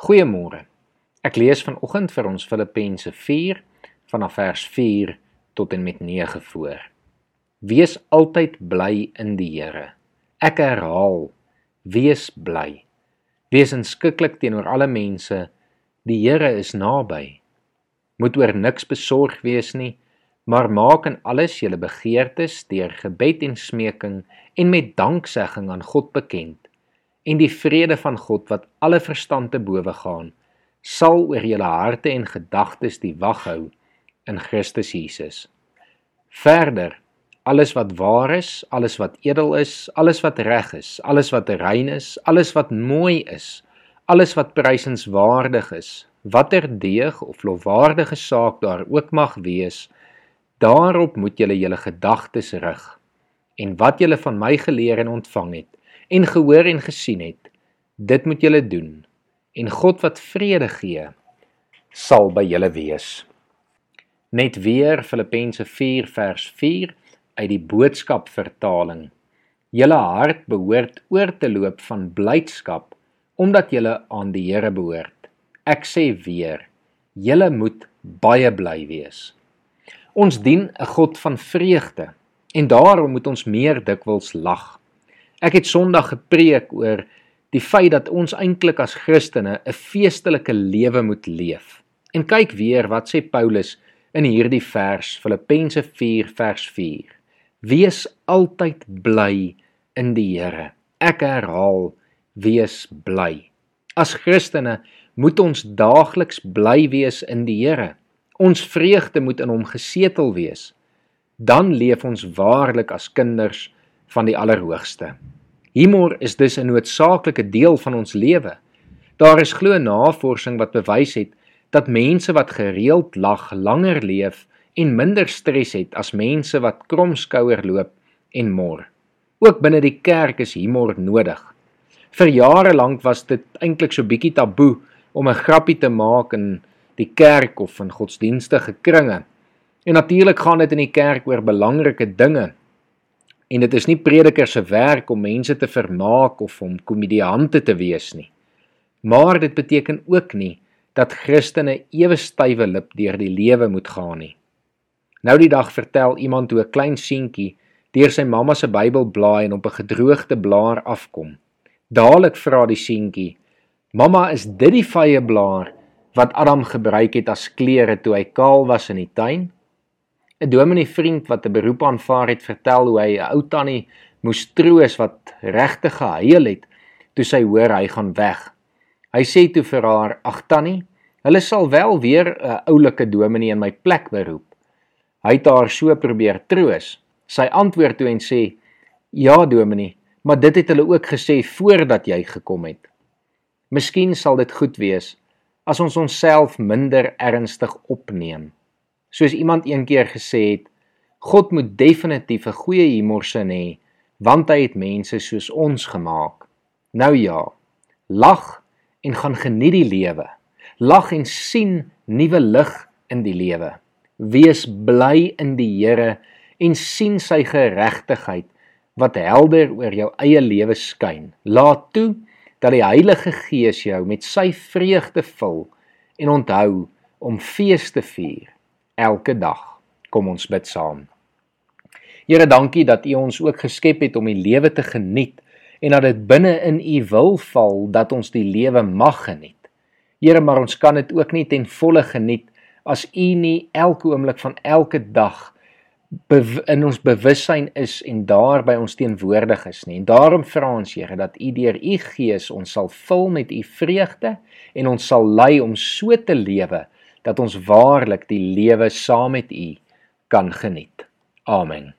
Goeiemôre. Ek lees vanoggend vir ons Filippense 4 vanaf vers 4 tot en met 9 voor. Wees altyd bly in die Here. Ek herhaal, wees bly. Wees inskikkelik teenoor alle mense. Die Here is naby. Moet oor niks besorg wees nie, maar maak in alles julle begeertes deur gebed en smeking en met danksegging aan God bekend en die vrede van God wat alle verstand te bowe gaan sal oor julle harte en gedagtes die wag hou in Christus Jesus. Verder alles wat waar is, alles wat edel is, alles wat reg is, alles wat rein is, alles wat mooi is, alles wat prysenswaardig is, watter deeg of lofwaardige saak daar ook mag wees, daarop moet julle julle gedagtes rig. En wat julle van my geleer en ontvang het, en gehoor en gesien het, dit moet julle doen. En God wat vrede gee, sal by julle wees. Net weer Filippense 4 vers 4 uit die boodskap vertaling. Julle hart behoort oor te loop van blydskap omdat julle aan die Here behoort. Ek sê weer, julle moet baie bly wees. Ons dien 'n God van vreugde en daarom moet ons meer dikwels lag. Ek het Sondag gepreek oor die feit dat ons eintlik as Christene 'n feestelike lewe moet leef. En kyk weer wat sê Paulus in hierdie vers Filippense 4 vers 4. Wees altyd bly in die Here. Ek herhaal, wees bly. As Christene moet ons daagliks bly wees in die Here. Ons vreugde moet in hom gesetel wees. Dan leef ons waarlik as kinders van die Allerhoogste. Humor is dus 'n noodsaaklike deel van ons lewe. Daar is glo navorsing wat bewys het dat mense wat gereeld lag langer leef en minder stres het as mense wat kromskouer loop en mor. Ook binne die kerk is humor nodig. Vir jare lank was dit eintlik so bietjie taboe om 'n grappie te maak in die kerk of in godsdienstige kringe. En natuurlik gaan dit in die kerk oor belangrike dinge, en dit is nie predikers se werk om mense te vermaak of om komediante te wees nie. Maar dit beteken ook nie dat Christene ewe stywe lip deur die lewe moet gaan nie. Nou die dag vertel iemand hoe 'n klein seentjie deur sy mamma se Bybel blaai en op 'n gedroogde blaar afkom. Dadelik vra die seentjie: "Mamma, is dit die vye blaar wat Adam gebruik het as klere toe hy kaal was in die tuin?" 'n dominee vriend wat 'n beroep aanvaar het, vertel hoe hy 'n ou tannie moes troos wat regtig gehuil het toe sy hoor hy gaan weg. Hy sê toe vir haar: "Ag tannie, hulle sal wel weer 'n oulike dominee in my plek beroep." Hy het haar so probeer troos. Sy antwoord toe en sê: "Ja, dominee, maar dit het hulle ook gesê voordat jy gekom het. Miskien sal dit goed wees as ons onsself minder ernstig opneem." Soos iemand eendag gesê het, God moet definitief 'n goeie humorsin hê, want hy het mense soos ons gemaak. Nou ja, lag en gaan geniet die lewe. Lag en sien nuwe lig in die lewe. Wees bly in die Here en sien sy geregtigheid wat helder oor jou eie lewe skyn. Laat toe dat die Heilige Gees jou met sy vreugde vul en onthou om fees te vier elke dag. Kom ons bid saam. Here, dankie dat U ons ook geskep het om die lewe te geniet en dat dit binne in U wil val dat ons die lewe mag geniet. Here, maar ons kan dit ook nie ten volle geniet as U nie elke oomblik van elke dag in ons bewussyn is en daar by ons teenwoordig is nie. En daarom vra ons Here dat U deur U Gees ons sal vul met U vreugde en ons sal lei om so te lewe dat ons waarlik die lewe saam met U kan geniet. Amen.